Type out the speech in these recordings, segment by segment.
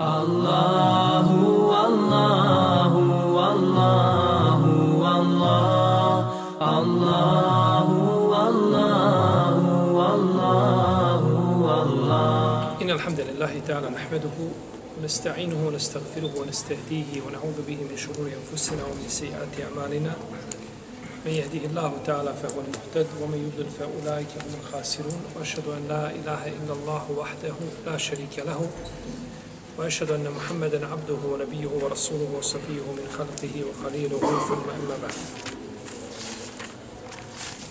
Allahu, Allahu, Allahu, Allah, Allahu, Allahu, Allahu, Allah. إن الحمد لله تعالى نحمده ونستعينه ونستغفره ونستهديه ونعوذ به من شرور أنفسنا ومن سيئات أعمالنا. من يهده الله تعالى فهو المهتد ومن يضلل فأولئك هم الخاسرون. وأشهد أن لا إله إلا الله وحده لا شريك له. وأشهد أن محمدا عبده ونبيه ورسوله وصفيه من خلقه وخليله ثم أما بعد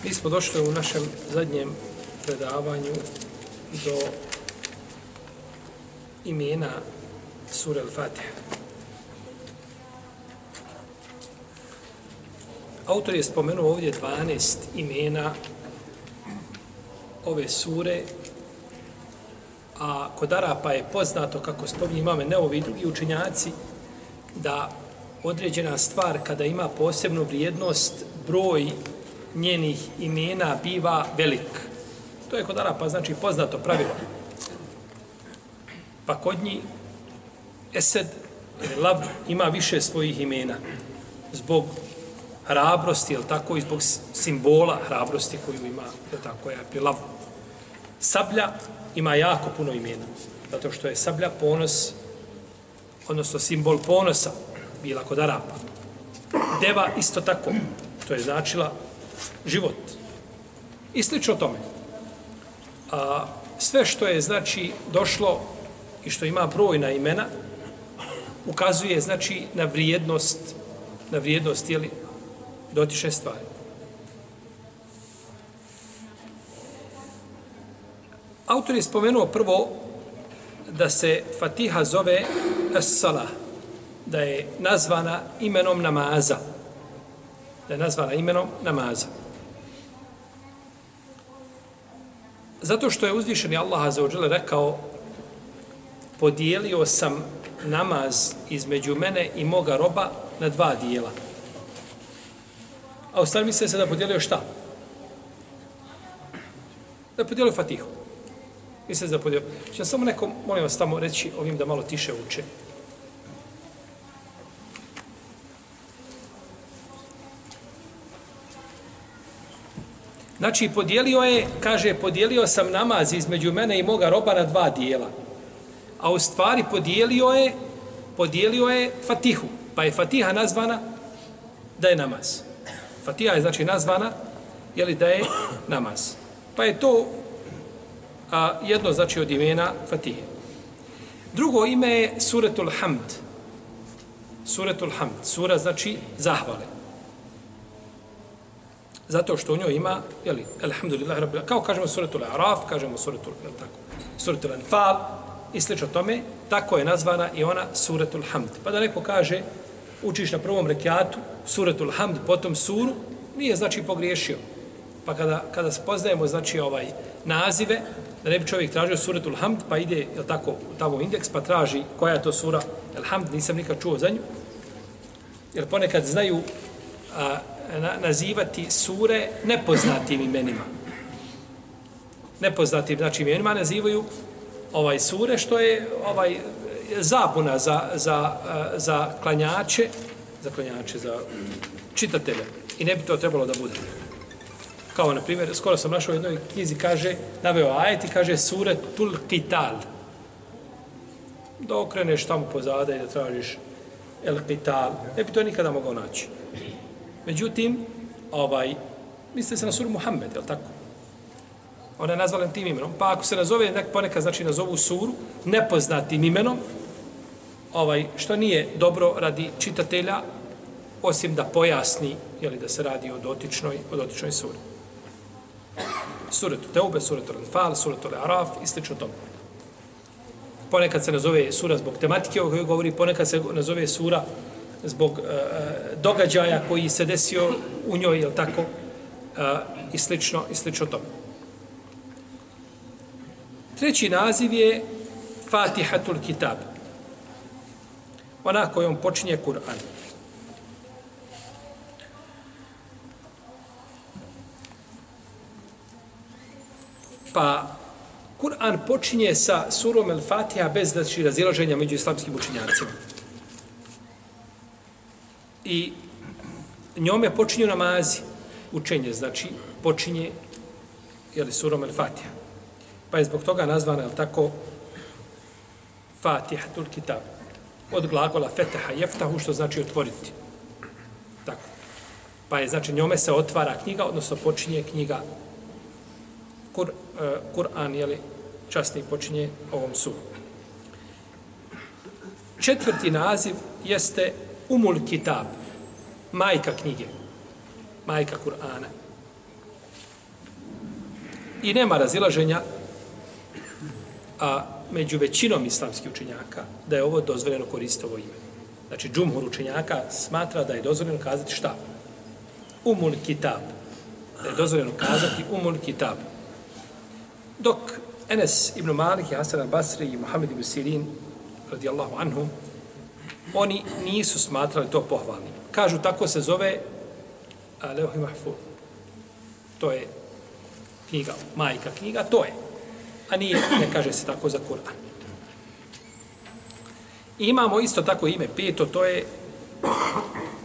Mi smo došli u našem zadnjem predavanju do imena sura Al-Fatiha. Autor je spomenuo ovdje 12 imena ove sure, a kod Arapa je poznato, kako spominje imame Neovi i drugi učenjaci, da određena stvar kada ima posebnu vrijednost, broj njenih imena biva velik. To je kod Arapa, znači poznato pravilo. Pa kod njih Esed ili Lav ima više svojih imena zbog hrabrosti, jel tako, i zbog simbola hrabrosti koju ima, jel tako, je pri Lavu. Sablja ima jako puno imena, zato što je sablja ponos, odnosno simbol ponosa, bila kod Arapa. Deva isto tako, to je značila život. I slično tome. A, sve što je, znači, došlo i što ima brojna imena, ukazuje, znači, na vrijednost, na vrijednost, jeli, dotiše stvari. Autor je spomenuo prvo da se Fatiha zove As-Salah, da je nazvana imenom namaza. Da je nazvana imenom namaza. Zato što je uzvišeni Allah za ođele rekao podijelio sam namaz između mene i moga roba na dva dijela. A u stvari misle se da podijelio šta? Da podijelio Fatihu. Misle se da podijelio. Samo nekom, molim vas, tamo reći ovim da malo tiše uče. Znači, podijelio je, kaže, podijelio sam namaz između mene i moga roba na dva dijela. A u stvari podijelio je, podijelio je Fatihu. Pa je Fatiha nazvana da je namaz. Fatiha je znači nazvana, je li da je namaz. Pa je to a, jedno znači od imena Fatihe. Drugo ime je Suretul Hamd. Suretul Hamd. Sura znači zahvale. Zato što u njoj ima, je li, alhamdulillah, rabbil, kao kažemo Suretul Araf, kažemo Suretul, je tako, Suretul Anfal, i slično tome, tako je nazvana i ona Suretul Hamd. Pa da neko kaže, učiš na prvom rekiatu Suretul Hamd, potom suru, nije znači pogriješio. Pa kada, kada spoznajemo znači ovaj nazive, da ne bi čovjek tražio suratul Hamd, pa ide, je tako, u tamo indeks, pa traži koja je to sura El Hamd, nisam nikad čuo za nju. Jer ponekad znaju a, na, nazivati sure nepoznatim imenima. Nepoznatim znači imenima nazivaju ovaj sure što je ovaj zabuna za, za, za klanjače, za klanjače, za čitatelje. I ne bi to trebalo da bude. Kao, na primjer, skoro sam našao u jednoj knjizi, kaže, naveo ajet i kaže sure tul qital. Da okreneš tamo pozada i da tražiš el qital. Ne bi to nikada mogao naći. Međutim, ovaj, misli se na suru Muhammed, je li tako? Ona je nazvala tim imenom. Pa ako se nazove, nek ponekad znači nazovu suru, nepoznatim imenom, ovaj, što nije dobro radi čitatelja, osim da pojasni, je li da se radi o dotičnoj, o dotičnoj suri. Suretu Teube, suretu Anfal, suretu Araf i slično tome. Ponekad se nazove sura zbog tematike o kojoj govori, ponekad se nazove sura zbog e, e događaja koji se desio u njoj, je tako, e, i slično, i slično tome. Treći naziv je Fatihatul Kitab. Ona kojom počinje Kur'an. Pa Kur'an počinje sa surom El Fatiha bez da razilaženja među islamskim učinjacima. I njome počinju namazi, učenje, znači počinje jeli, surom El Fatiha. Pa je zbog toga nazvana, je tako, Fatiha, tul kitab. Od glagola fetaha jeftahu, što znači otvoriti. Tako. Pa je, znači, njome se otvara knjiga, odnosno počinje knjiga E, Kur'an, jeli, časni počinje ovom su. Četvrti naziv jeste Umul Kitab, majka knjige, majka Kur'ana. I nema razilaženja a među većinom islamskih učenjaka da je ovo dozvoljeno koristiti ovo ime. Znači, džumhur učenjaka smatra da je dozvoljeno kazati šta? Umul Kitab. Da je dozvoljeno kazati Umul Kitab. Dok Enes ibn Malik i Hasan al-Basri i Muhammed ibn Sirin radijallahu anhum oni nisu smatrali to pohvalnim. Kažu tako se zove Leuhi Mahfuz. To je knjiga, majka knjiga, to je. A nije, ne kaže se tako za Kur'an. Imamo isto tako ime peto, to je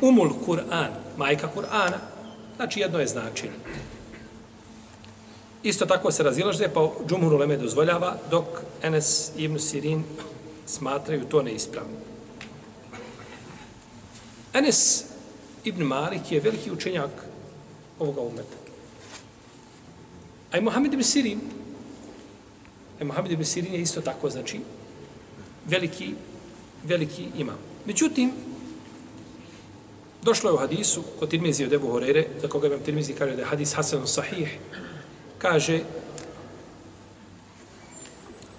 Umul Kur'an, majka Kur'ana. Znači jedno je značenje. Isto tako se razilaže, pa Džumhur Uleme dozvoljava, dok Enes ibn Sirin smatraju to neispravno. Enes ibn Malik je veliki učenjak ovoga umeta. A i Mohamed ibn Sirin, a i Mohamed ibn Sirin je isto tako, znači, veliki, veliki imam. Međutim, došlo je u hadisu kod Tirmizi od Ebu Horere, za koga imam Tirmizi kaže da je hadis Hasan sahih, kaže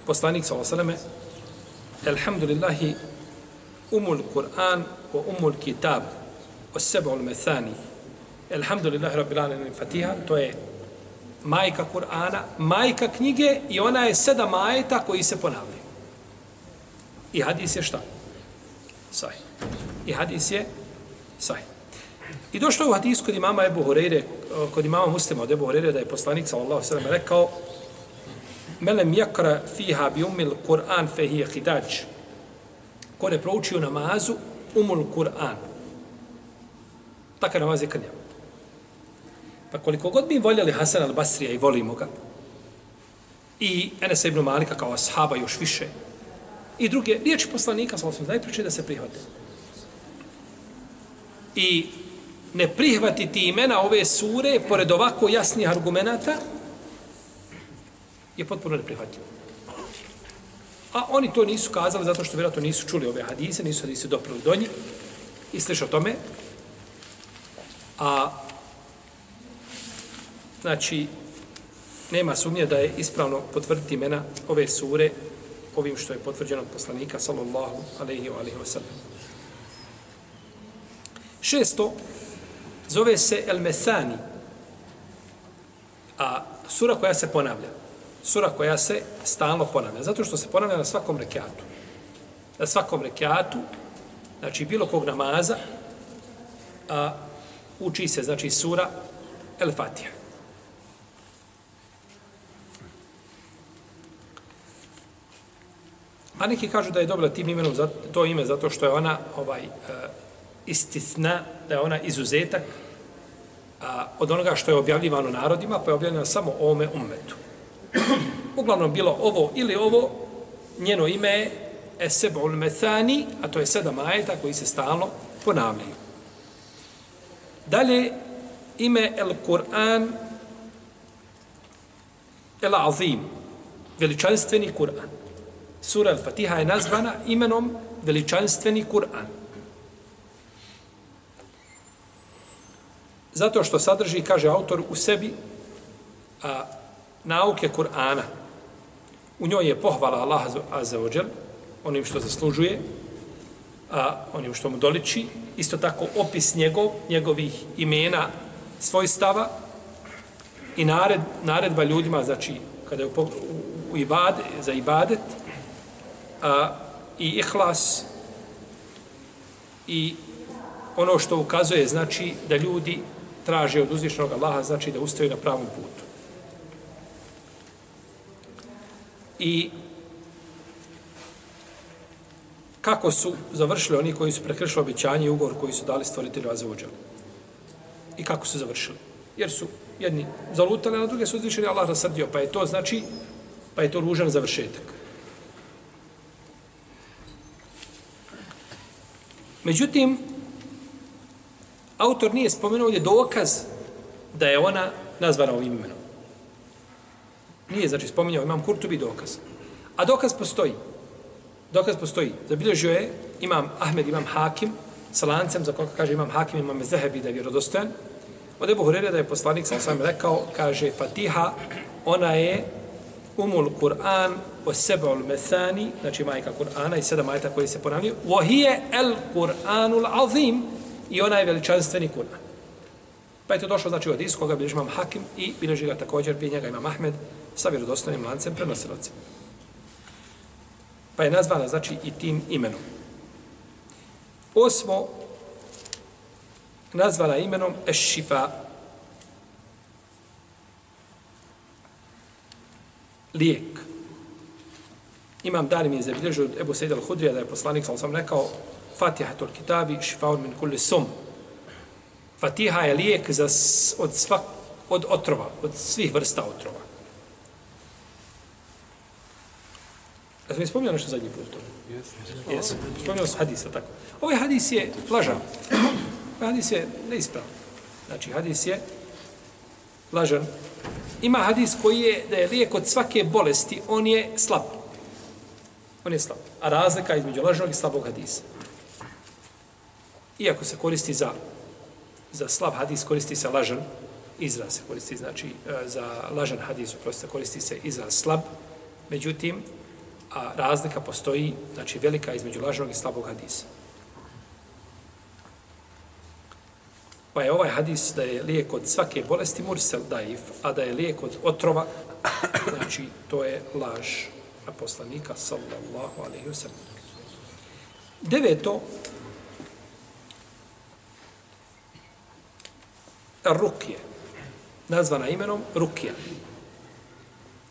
poslanik sa osaleme Elhamdulillahi umul Kur'an wa umul kitab o seba'ul methani Elhamdulillahi rabbil alamin Fatiha to je majka Kur'ana majka knjige i ona je sedam majeta koji se ponavljaju i hadis je šta? Sahih. I hadis je sahih. I došlo u hadis kod imama Ebu Horeire, kod imama muslima od Ebu Horeire, da je poslanik sallallahu sallam rekao Melem jakra fiha bi umil Kur'an fe hije hidač. Ko ne prouči u namazu, umul Kur'an. Takav namaz je krnjav. Pa koliko god mi voljeli Hasan al-Basrija i volimo ga, i Enes ibn Malika kao ashaba još više, i druge riječi poslanika, sallallahu sallam, najpriče da se prihvate. I ne prihvatiti imena ove sure, pored ovako jasnih argumenata je potpuno neprihvatljivo. A oni to nisu kazali zato što vjerojatno nisu čuli ove hadise, nisu hadise doprili do njih i sliš o tome. A znači, nema sumnje da je ispravno potvrditi imena ove sure ovim što je potvrđeno od poslanika, sallallahu alaihi wa alaihi wa sallam. Šesto, zove se El Mesani, a sura koja se ponavlja. Sura koja se stalno ponavlja, zato što se ponavlja na svakom rekiatu. Na svakom rekiatu, znači bilo kog namaza, a, uči se, znači, sura El Fatiha. A neki kažu da je dobila tim imenom za to ime zato što je ona ovaj uh, istitna, da je ona izuzetak a, od onoga što je objavljivano narodima, pa je objavljeno samo ome ummetu. Uglavnom bilo ovo ili ovo, njeno ime je Eseb'ul Methani, a to je sedam ajeta koji se stalno ponavljaju. Dalje, ime El Kur'an El Azim, veličanstveni Kur'an. Sura El Fatiha je nazvana imenom veličanstveni Kur'an. Zato što sadrži, kaže autor, u sebi a, nauke Kur'ana. U njoj je pohvala Allah Azza wa onim što zaslužuje, a onim što mu doliči, isto tako opis njegov, njegovih imena, svojstava i nared, naredba ljudima, znači, kada je u, u, u za ibadet, a, i ihlas, i ono što ukazuje, znači, da ljudi traže od uzvišenog Allaha, znači da ustaju na pravom putu. i kako su završili oni koji su prekršili obećanje i ugovor koji su dali stvoritelju Azevođa. I kako su završili. Jer su jedni zalutali, a druge su uzvišeni Allah rasrdio, pa je to znači, pa je to ružan završetak. Međutim, autor nije spomenuo ovdje dokaz da je ona nazvana ovim imenom. Nije, znači, spominjao imam Kurtubi dokaz. A dokaz postoji. Dokaz postoji. Zabilježio je imam Ahmed, imam Hakim, sa lancem, za koga kaže imam Hakim, imam Zehebi da je vjerodostojan. Od Ebu Hurere da je poslanik, sam sam rekao, kaže Fatiha, ona je umul Kur'an o seba'ul methani, znači majka Kur'ana i sedam majta koji se ponavljaju, wahije el Kur'anul azim i onaj veličanstveni Kur'an. Pa je to došlo, znači, od iskoga bilježi imam Hakim i bilježi ga također, prije njega imam Ahmed, sa vjerodostojnim lancem prenosilaca. Pa je nazvana, znači, i tim imenom. Osmo, nazvana imenom Ešifa. Lijek. Imam dani mi je zabilježio od Ebu Sejid al-Hudrija da je poslanik, sam sam rekao, Fatihatul kitabi, šifaun min kulli sum. Fatiha je lijek za, od, svak, od otrova, od svih vrsta otrova. Ja sam mi spomnio nešto zadnji put to? Jesu. Spomnio sam hadisa, tako. Ovaj hadis je lažan. Ovaj hadis je neispravan. Znači, hadis je lažan. Ima hadis koji je da je lijek od svake bolesti, on je slab. On je slab. A razlika između lažnog i slabog hadisa. Iako se koristi za za slab hadis koristi se lažan izraz se koristi znači e, za lažan hadis uprosto koristi se i za slab međutim a razlika postoji, znači velika između lažnog i slabog hadisa. Pa je ovaj hadis da je lijek od svake bolesti mursel daif, a da je lijek od otrova, znači to je laž na poslanika sallallahu alaihi wa Deveto, Rukije, nazvana imenom Rukija.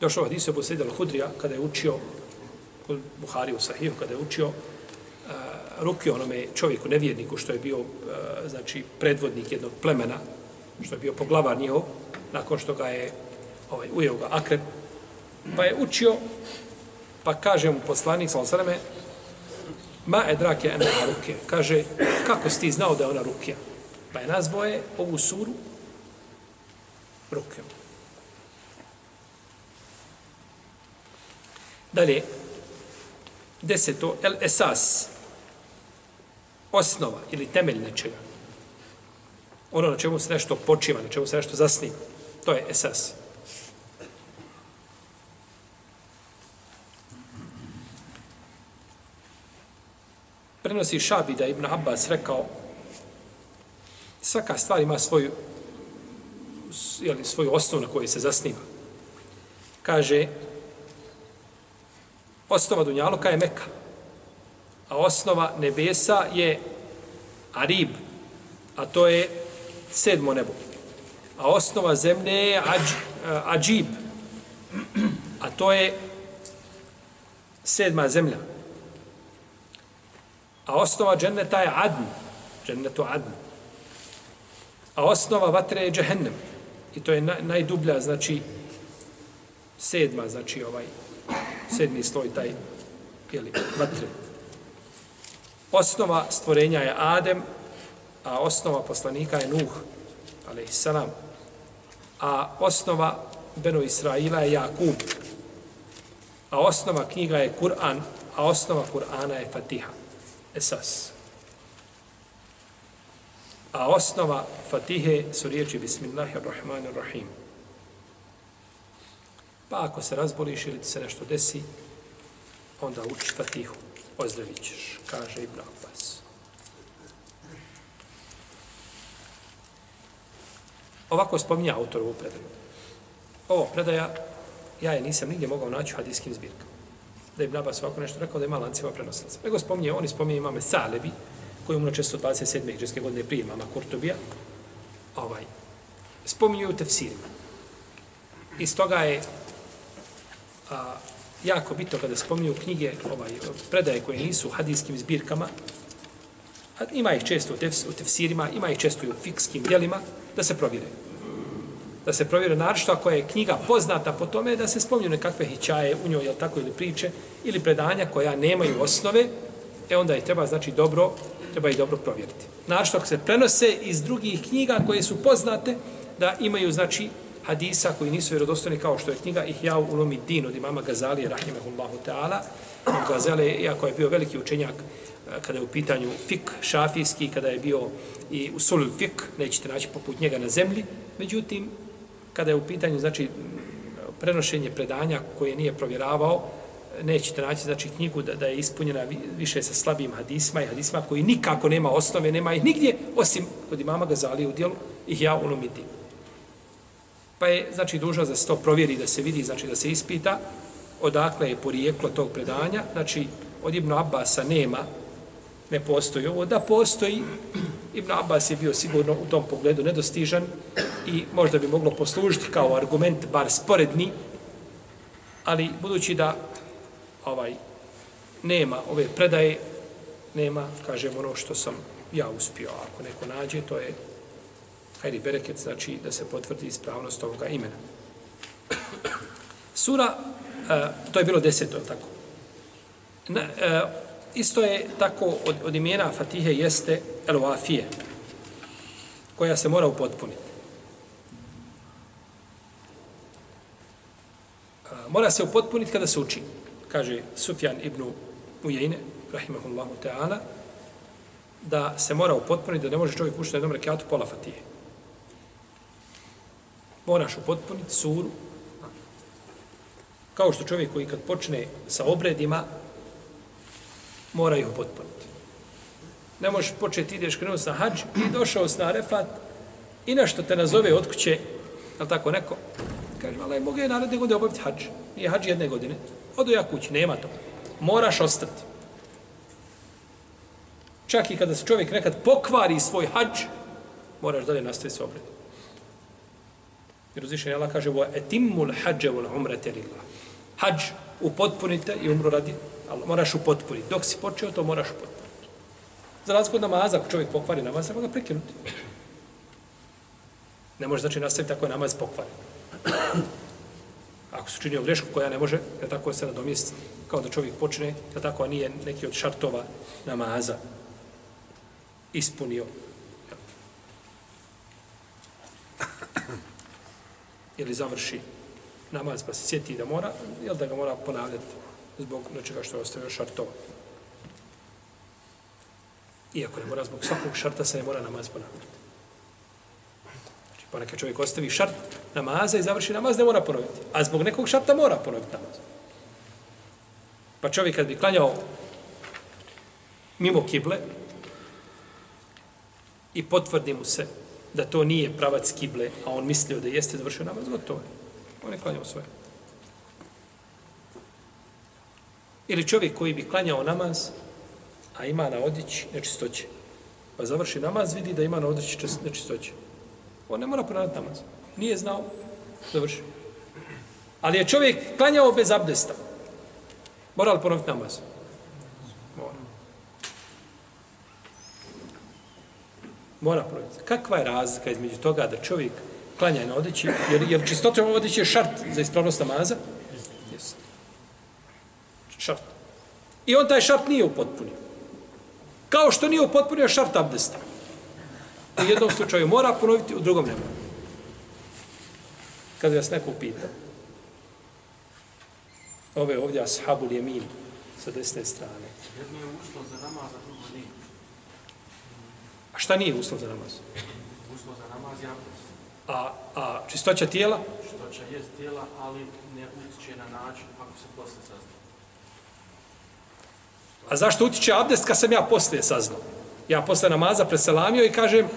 Došao hadis je posljedal Hudrija kada je učio kod Buhari u Sahihu, kada je učio eh, uh, ruke onome čovjeku, nevjerniku, što je bio uh, znači, predvodnik jednog plemena, što je bio poglavar njihov, nakon što ga je ovaj, ujeo ga akrep, pa je učio, pa kaže mu poslanik, sa osaleme, ma edrake ena ruke, kaže, kako si ti znao da je ona rukija? Pa je nazvao je ovu suru rukijom. Dalje, Deseto, el esas, osnova ili temelj nečega. Ono na čemu se nešto počiva, na čemu se nešto zasniva. To je esas. Prenosi Šabi da Ibn Abbas rekao svaka stvar ima svoju jeli, svoju osnovu na kojoj se zasniva. Kaže, osnova Dunjaluka je Meka. A osnova nebesa je Arib. A to je sedmo nebo. A osnova zemlje je Ađ, eh, Ađib. A to je sedma zemlja. A osnova dženneta je Adn. Džennetu Adn. A osnova vatre je Džehennem. I to je najdublja, znači, sedma, znači, ovaj, sedmi sloj taj jeli, vatre. Osnova stvorenja je Adem, a osnova poslanika je Nuh, alaihissalam. A osnova Beno Israila je Jakub. A osnova knjiga je Kur'an, a osnova Kur'ana je Fatiha. Esas. A osnova Fatihe su riječi Bismillahirrahmanirrahim. Pa ako se razboliš ili ti se nešto desi, onda uči Fatihu, ozdravit ćeš, kaže Ibn Abbas. Ovako spominja autor ovu predaju. Ovo predaja, ja je nisam nigdje mogao naći u hadijskim zbirkama. Da je Ibn Abbas ovako nešto rekao da ima lancima prenosilaca. Nego spominje, oni spominje imame Salebi, koji umro 627. hijđarske godine prije imama Kurtubija. Ovaj, spominju u tefsirima. Iz toga je a, jako bitno kada spominju knjige, ovaj, predaje koje nisu u hadijskim zbirkama, a ima ih često u, tefs, u tefsirima, ima ih često i u fikskim dijelima, da se provjere. Da se provjere naročito ako je knjiga poznata po tome, da se spominju nekakve hićaje u njoj, jel tako, ili priče, ili predanja koja nemaju osnove, e onda je treba, znači, dobro, treba i dobro provjeriti. Našto ako se prenose iz drugih knjiga koje su poznate, da imaju, znači, hadisa koji nisu vjerodostojni kao što je knjiga Ihya ulumi din od imama Gazali rahimehullahu ta'ala. Gazali, iako je bio veliki učenjak eh, kada je u pitanju fik šafijski, kada je bio i usul fik, nećete naći poput njega na zemlji, međutim, kada je u pitanju, znači, prenošenje predanja koje nije provjeravao, nećete naći znači knjigu da, da je ispunjena više sa slabim hadisma i hadisma koji nikako nema osnove, nema ih nigdje osim kod imama Gazali u dijelu ih ja ulumiti. Pa je, znači, duža da se to provjeri, da se vidi, znači, da se ispita odakle je porijeklo tog predanja. Znači, od Ibn Abbasa nema, ne postoji ovo. Da postoji, Ibn Abbas je bio sigurno u tom pogledu nedostižan i možda bi moglo poslužiti kao argument, bar sporedni, ali budući da ovaj nema ove predaje, nema, kažem, ono što sam ja uspio. Ako neko nađe, to je hajri bereket, znači da se potvrdi ispravnost ovoga imena. Sura, uh, to je bilo deseto, tako? Na, uh, isto je tako od, od imena Fatihe jeste Eloafije, koja se mora upotpuniti. Uh, mora se upotpuniti kada se uči. Kaže Sufjan ibn Ujejne, rahimahullahu ta'ala, da se mora upotpuniti, da ne može čovjek učiti na jednom rekiatu pola fatije. moraš upotpuniti suru, kao što čovjek koji kad počne sa obredima, mora ih upotpuniti. Ne možeš početi, ideš krenuo na hađ i došao na arefat i nešto te nazove od kuće, je tako neko? Kaže, ali mogu je naredne godine obaviti hađ. Nije hađ jedne godine. Odo ja kući, nema to. Moraš ostati. Čak i kada se čovjek nekad pokvari svoj hađ, moraš dalje nastaviti se obrediti. Jer uzvišen Allah kaže wa etimul hađe wal umrete lillah. Hađ upotpunite i umru radi Allah. Moraš upotpuniti. Dok si počeo, to moraš upotpuniti. Za razliku od namaza, ako čovjek pokvari namaz, treba ga prekinuti. Ne može znači nastaviti ako je namaz pokvari. Ako su činio grešku koja ne može, je tako se nadomjestiti. Kao da čovjek počne, je tako, a nije neki od šartova namaza ispunio. ili završi namaz pa se sjeti da mora, jel da ga mora ponavljati zbog nečega što je ostavio šartova. Iako ne mora zbog svakog šarta se ne mora namaz ponavljati. Pa znači, ponekad čovjek ostavi šart namaza i završi namaz, ne mora ponoviti. A zbog nekog šarta mora ponoviti namaz. Pa čovjek kad bi klanjao mimo kible i potvrdi mu se da to nije pravac kible, a on mislio da jeste završio namaz, gotovo je. On je klanjao svoje. Ili čovjek koji bi klanjao namaz, a ima na odjeći nečistoće. Pa završi namaz, vidi da ima na odjeći nečistoće. On ne mora ponavljati namaz. Nije znao, završio. Ali je čovjek klanjao bez abdesta. Mora li ponoviti namaz? Mora provjeriti. Kakva je razlika između toga da čovjek klanja na odeći, jer, jer čistota odeći je šart za ispravnost namaza? Jeste. Šart. I on taj šart nije upotpunio. Kao što nije upotpunio šart abdesta. U jednom slučaju mora ponoviti, u drugom ne mora. Kad vas neko pita, ove ovdje ashabul jemin sa desne strane. Jedno je uslov za namaz, a drugo nije. A šta nije uslov za namaz? Uslov za namaz je. A, a čistoća tijela? Čistoća je tijela, ali ne utiče na način ako se posle sazna. A zašto utiče abdest kad sam ja poslije saznao? Ja posle namaza preselamio i kažem,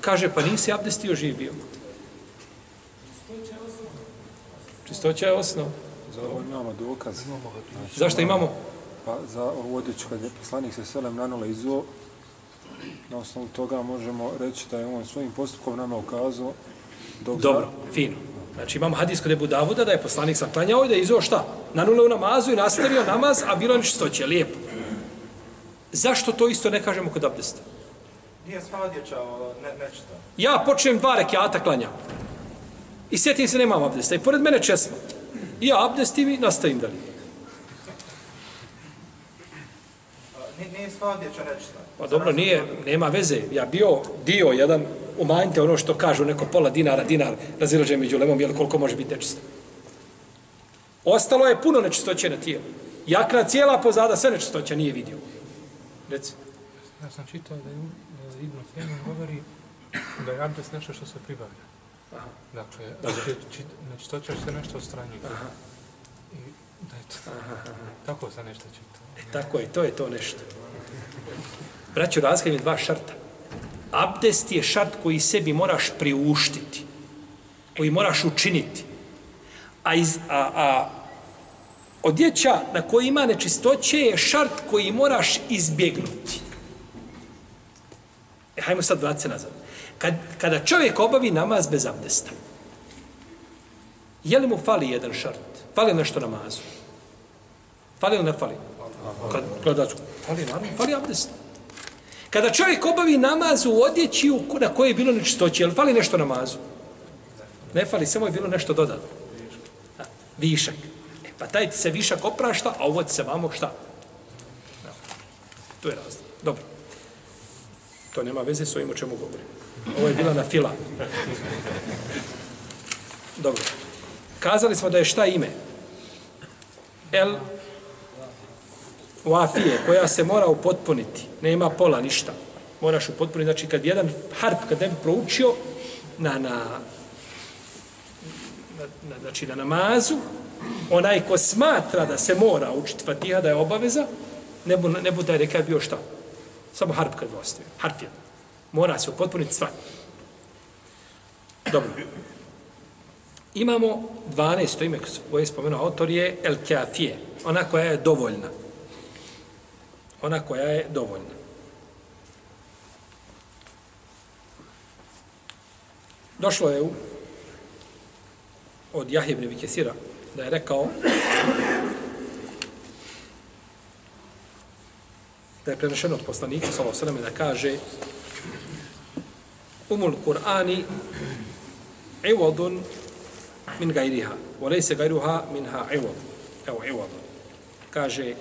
kaže, pa nisi abdestio živ bio. Čistoća je osnov. Za ovo imamo dokaz. Znači, Zašto imamo? Pa za ovu odjeću kad je poslanik se selem nanula izuo, na osnovu toga možemo reći da je on svojim postupkom nama ukazao dok Dobro, fino. Znači imamo hadis kod Ebu Davuda da je poslanik saklanjao i da je izao šta? Nanuleo namazu i nastavio namaz, a bilo je nečistoće. Lijepo. Zašto to isto ne kažemo kod abdesta? Nije sva odjeća ovo, ne, nečito. Ja počnem dva rekiata klanjam. I sjetim se nemam abdesta. I pored mene česma. I ja abdestim i nastavim dalje. Nije, nije sva odjeća nečita. Pa dobro, nije, nema veze. Ja bio dio jedan, umanjite ono što kažu neko pola dinara, dinar, razilađe među lemom, jel koliko može biti nečisto. Ostalo je puno nečistoće na tijelu. Jakna cijela pozada, sve nečistoća nije vidio. Reci. Ja sam čitao da je uh, Ibn Femin govori da je abdest nešto što se pribavlja. Aha. Dakle, Da, da. čit- znači to će se nešto ostranjiti. I da je to, tako sam nešto čitao. E, tako je, to je to nešto. Braću, razgledam dva šarta. Abdest je šart koji sebi moraš priuštiti. Koji moraš učiniti. A, iz, a, a odjeća na koji ima nečistoće je šart koji moraš izbjegnuti. E, hajmo sad vratiti se nazad. Kad, kada čovjek obavi namaz bez abdesta, je li mu fali jedan šart? Fali li nešto namazu? Fali li ne fali? Kad gledaš, fali naravno, fali abdest. Kada čovjek obavi namaz u odjeći u- na koje je bilo nečistoće, je li fali nešto namazu? Ne fali, samo je bilo nešto dodatno. Da, Višak. Pa taj ti se višak oprašta, a ovo ti se vamo šta? Evo. To je razlog. Dobro. To nema veze s ovim o čemu govorim. Ovo je bila na fila. Dobro. Kazali smo da je šta ime? El Wafije, koja se mora upotpuniti. Nema pola, ništa. Moraš upotpuniti. Znači, kad jedan harp, kad ne bi proučio na, na, na, na, znači, na namazu, onaj ko smatra da se mora učiti fatiha, da je obaveza, ne bu, ne bu taj rekat bio šta? Samo harp kad ostaje. Harp jedan. Mora se upotpuniti sva. Dobro. Imamo 12. ime koje je spomenuo autor je El Kafije. Ona koja je dovoljna. Ona koja je dovoljna. Došlo je u, od Jahje ibn Vikesira da je rekao da je prenešeno od poslanika sallallahu alejhi ve da kaže umul Kur'ani iwadun min gajriha, wa lejse gajruha minha iwad. Evo, iwad. Kaže,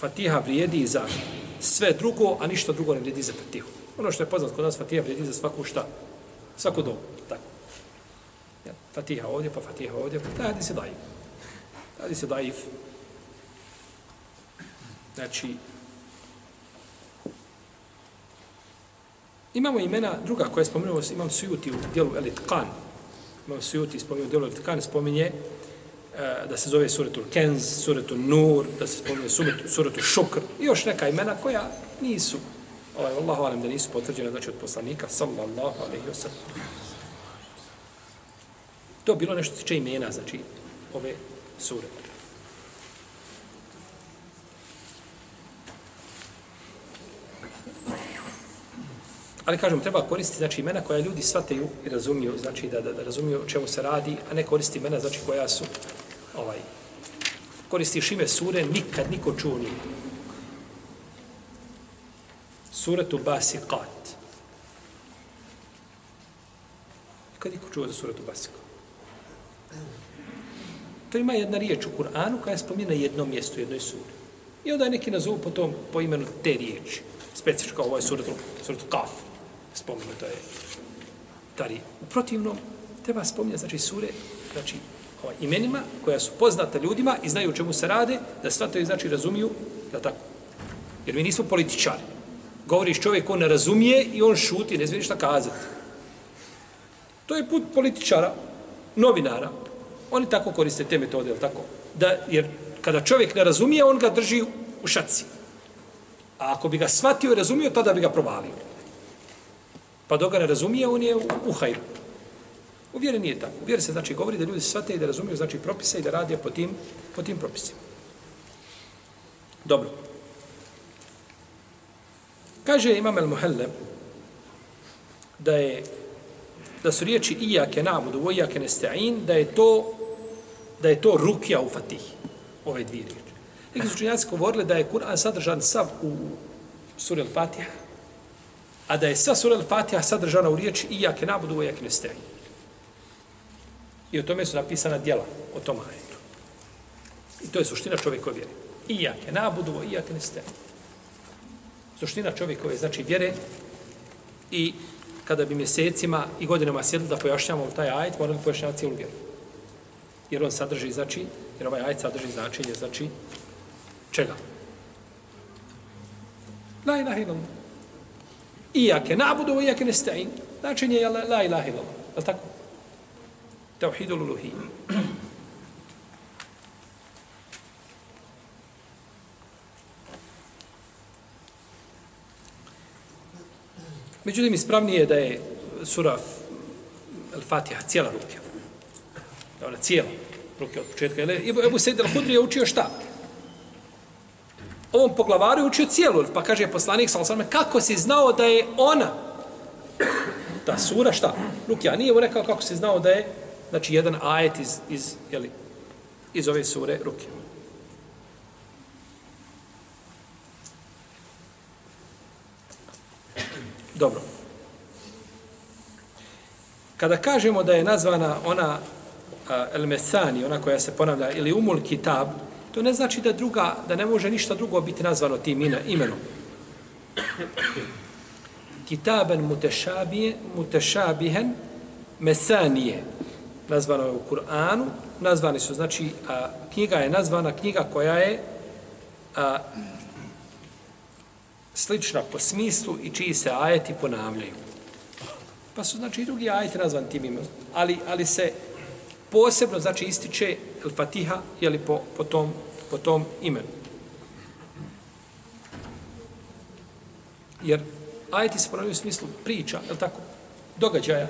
Fatiha vrijedi za sve drugo, a ništa drugo ne vrijedi za Fatihu. Ono što je poznat kod nas, Fatiha vrijedi za svaku šta? Svaku dobu. Tako. Ja, Fatiha ovdje, pa Fatiha ovdje, pa tada se daif. Tada se daif. Znači, imamo imena druga koje spomenuo, imam Sujuti u dijelu Elitkan. Imam Sujuti spomenuo u dijelu Elitkan, spominje e, da se zove Suretul Kenz, Suretul Nur, da se spominje Suretul, Suretul Šukr i još neka imena koja nisu, ovaj, Allahu alam da nisu potvrđene, znači od poslanika, sallallahu alaihi wa sallam. To bilo nešto tiče imena, znači, ove sure. Ali kažem, treba koristiti znači imena koja ljudi shvataju i razumiju, znači da, da, da razumiju o čemu se radi, a ne koristi imena znači koja su ovaj koristiš ime sure, nikad niko čuo nije. Suratu Basiqat. Nikad niko čuo za suratu Basiqat. To ima jedna riječ u Kur'anu koja je spomljena jednom mjestu, jednoj suri. I onda je neki nazovu po, tom, po imenu te riječi. Specifička, ovo je suratul, suratul Kaf. Spomenuto je tari. U protivnom, treba spominjati, znači, sure, znači, ovaj, imenima koja su poznata ljudima i znaju o čemu se rade, da shvataju, znači, razumiju, da tako. Jer mi nismo političari. Govoriš čovjek, on ne razumije i on šuti, ne smije ništa kazati. To je put političara, novinara. Oni tako koriste te metode, je tako? Da, jer kada čovjek ne razumije, on ga drži u šaci. A ako bi ga shvatio i razumio, tada bi ga provalio. Pa dok ga ne razumije, on je u, u hajru. U vjeri nije tako. U vjeri se znači govori da ljudi shvate i da razumiju znači propise i da rade po tim, po tim propisima. Dobro. Kaže Imam el Muhelle da je da su riječi iake nabudu, o ijake nesta'in, da je to da je to rukja u Fatihi, ove dvije riječi. Neki su činjaci govorili da je Kur'an sadržan sav u suri Al-Fatiha, a da je sva sura Al-Fatiha sadržana u riječi iake nabudu, o ijake nesta'in. I o tome su napisana djela, o tom ajetu. I to je suština čovjekove vjere. Iake nabudu, o ijake nesta'in. Suština čovjekove, znači vjere i kada bi mjesecima i godinama sjedli da pojašnjamo taj ajet, morali pojašnjavati cijelu vjeru. Jer on sadrži, znači, jer ovaj ajet sadrži značenje, znači, čega? La ilaha illallah. Iake na'budu iake nesta'in. Značenje je la, ilaha illallah. Je li tako? Tauhidul uluhiyya. Međutim, ispravnije je da je sura Al-Fatiha cijela ruke. Da ona cijela ruke od početka. Jer Ebu, Ebu Sejid al-Hudri je učio šta? Ovom poglavaru je učio cijelu, pa kaže poslanik sa osvrame, kako si znao da je ona, ta sura šta? Rukja nije mu rekao kako si znao da je, znači jedan ajet iz, iz, jeli, iz ove sure Rukja. Dobro. Kada kažemo da je nazvana ona El Mesani, ona koja se ponavlja, ili Umul Kitab, to ne znači da druga, da ne može ništa drugo biti nazvano tim imenom. Kitaben mutešabije, mutešabihen mesanije, nazvano je u Kur'anu, nazvani su, znači, a, knjiga je nazvana knjiga koja je a, slična po smislu i čiji se ajeti ponavljaju. Pa su, znači, i drugi ajeti nazvan tim imenom. Ali, ali se posebno, znači, ističe El Fatiha, jeli, po, po, tom, po tom imenu. Jer ajeti se ponavljaju u smislu priča, je tako, događaja,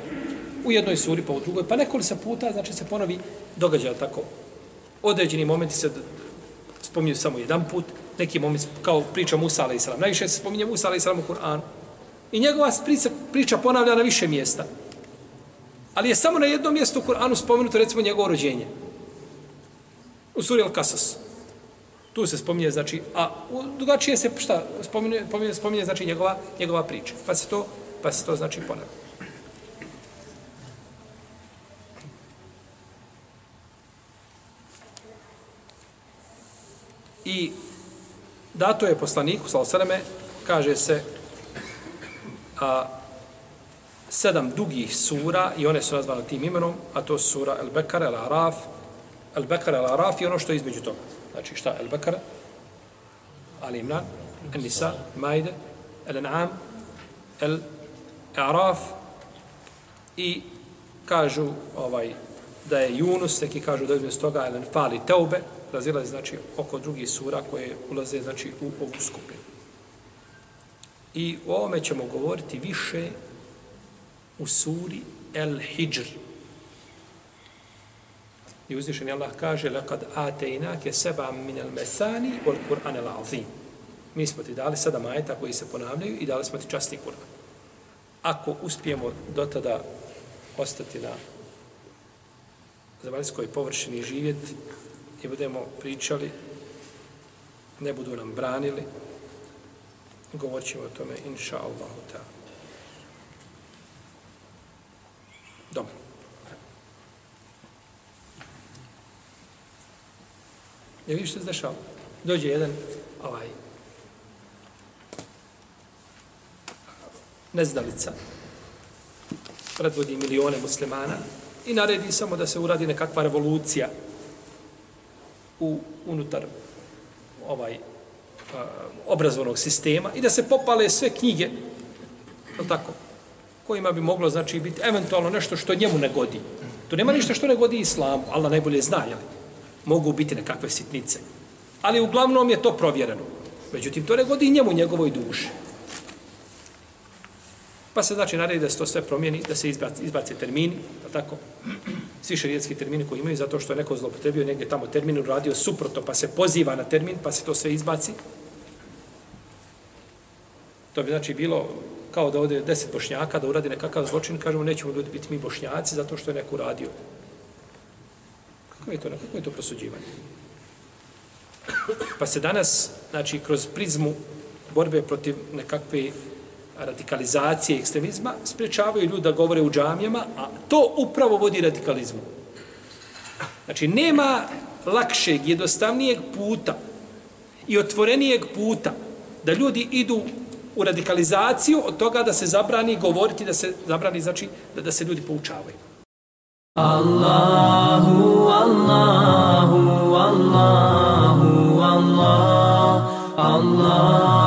u jednoj suri, pa u drugoj, pa nekoliko puta, znači, se ponovi događaja, tako. Određeni momenti se spominju samo jedan put, neki moment kao priča Musa alaih. Najviše se spominje Musa alaih u Kur'anu. I njegova priča, priča ponavlja na više mjesta. Ali je samo na jednom mjestu u Kur'anu spomenuto recimo njegovo rođenje. U suri Al-Kasas. Tu se spominje, znači, a u drugačije se, šta, spominje, spominje, spominje znači, njegova, njegova priča. Pa se to, pa se to, znači, ponavlja. I dato je poslaniku, sal sveme, kaže se, a, sedam dugih sura i one su nazvane tim imenom, a to su sura El Bekara, El Araf, El Bekara, El Araf i ono što je između toga. Znači šta? El Bekara, Ali Imran, El Nisa, Majde, El An'am, El Araf i kažu ovaj da je Yunus, neki kažu da je između toga El Fali Teube, razilazi znači oko drugih sura koje ulaze znači u ovu skupinu. I o ovome ćemo govoriti više u suri El Hijr. I uzvišen Allah kaže لَقَدْ آتَيْنَاكَ سَبَا مِنَ الْمَثَانِ وَالْقُرْآنَ الْعَظِيمِ Mi smo ti dali sedam ajeta koji se ponavljaju i dali smo ti časti Kur'an. Ako uspijemo do tada ostati na zemaljskoj površini živjeti, i budemo pričali, ne budu nam branili, govorit ćemo o tome, inša Allahu ta. Dobro. Je vidiš što se dešava? Dođe jedan ovaj nezdalica, predvodi milione muslimana i naredi samo da se uradi nekakva revolucija u, unutar ovaj a, obrazovnog sistema i da se popale sve knjige, je tako, kojima bi moglo znači biti eventualno nešto što njemu ne godi. To nema ništa što ne godi islamu, Allah najbolje zna, jel? Mogu biti nekakve sitnice. Ali uglavnom je to provjereno. Međutim, to ne godi njemu, njegovoj duši. Pa se znači naredi da se to sve promijeni, da se izbaci, izbaci termini, tako? svi šarijetski termini koji imaju, zato što je neko zlopotrebio negdje tamo termin uradio suprotno, pa se poziva na termin, pa se to sve izbaci. To bi znači bilo kao da ode deset bošnjaka da uradi nekakav zločin, kažemo nećemo ljudi biti mi bošnjaci zato što je neko uradio. Kako je to, kako je to prosuđivanje? Pa se danas, znači, kroz prizmu borbe protiv nekakve radikalizacije ekstremizma, sprečavaju ljudi da govore u džamijama, a to upravo vodi radikalizmu. Znači, nema lakšeg, jednostavnijeg puta i otvorenijeg puta da ljudi idu u radikalizaciju od toga da se zabrani govoriti, da se zabrani, znači, da, da se ljudi poučavaju. Allahu, Allahu, Allahu, Allah, Allah.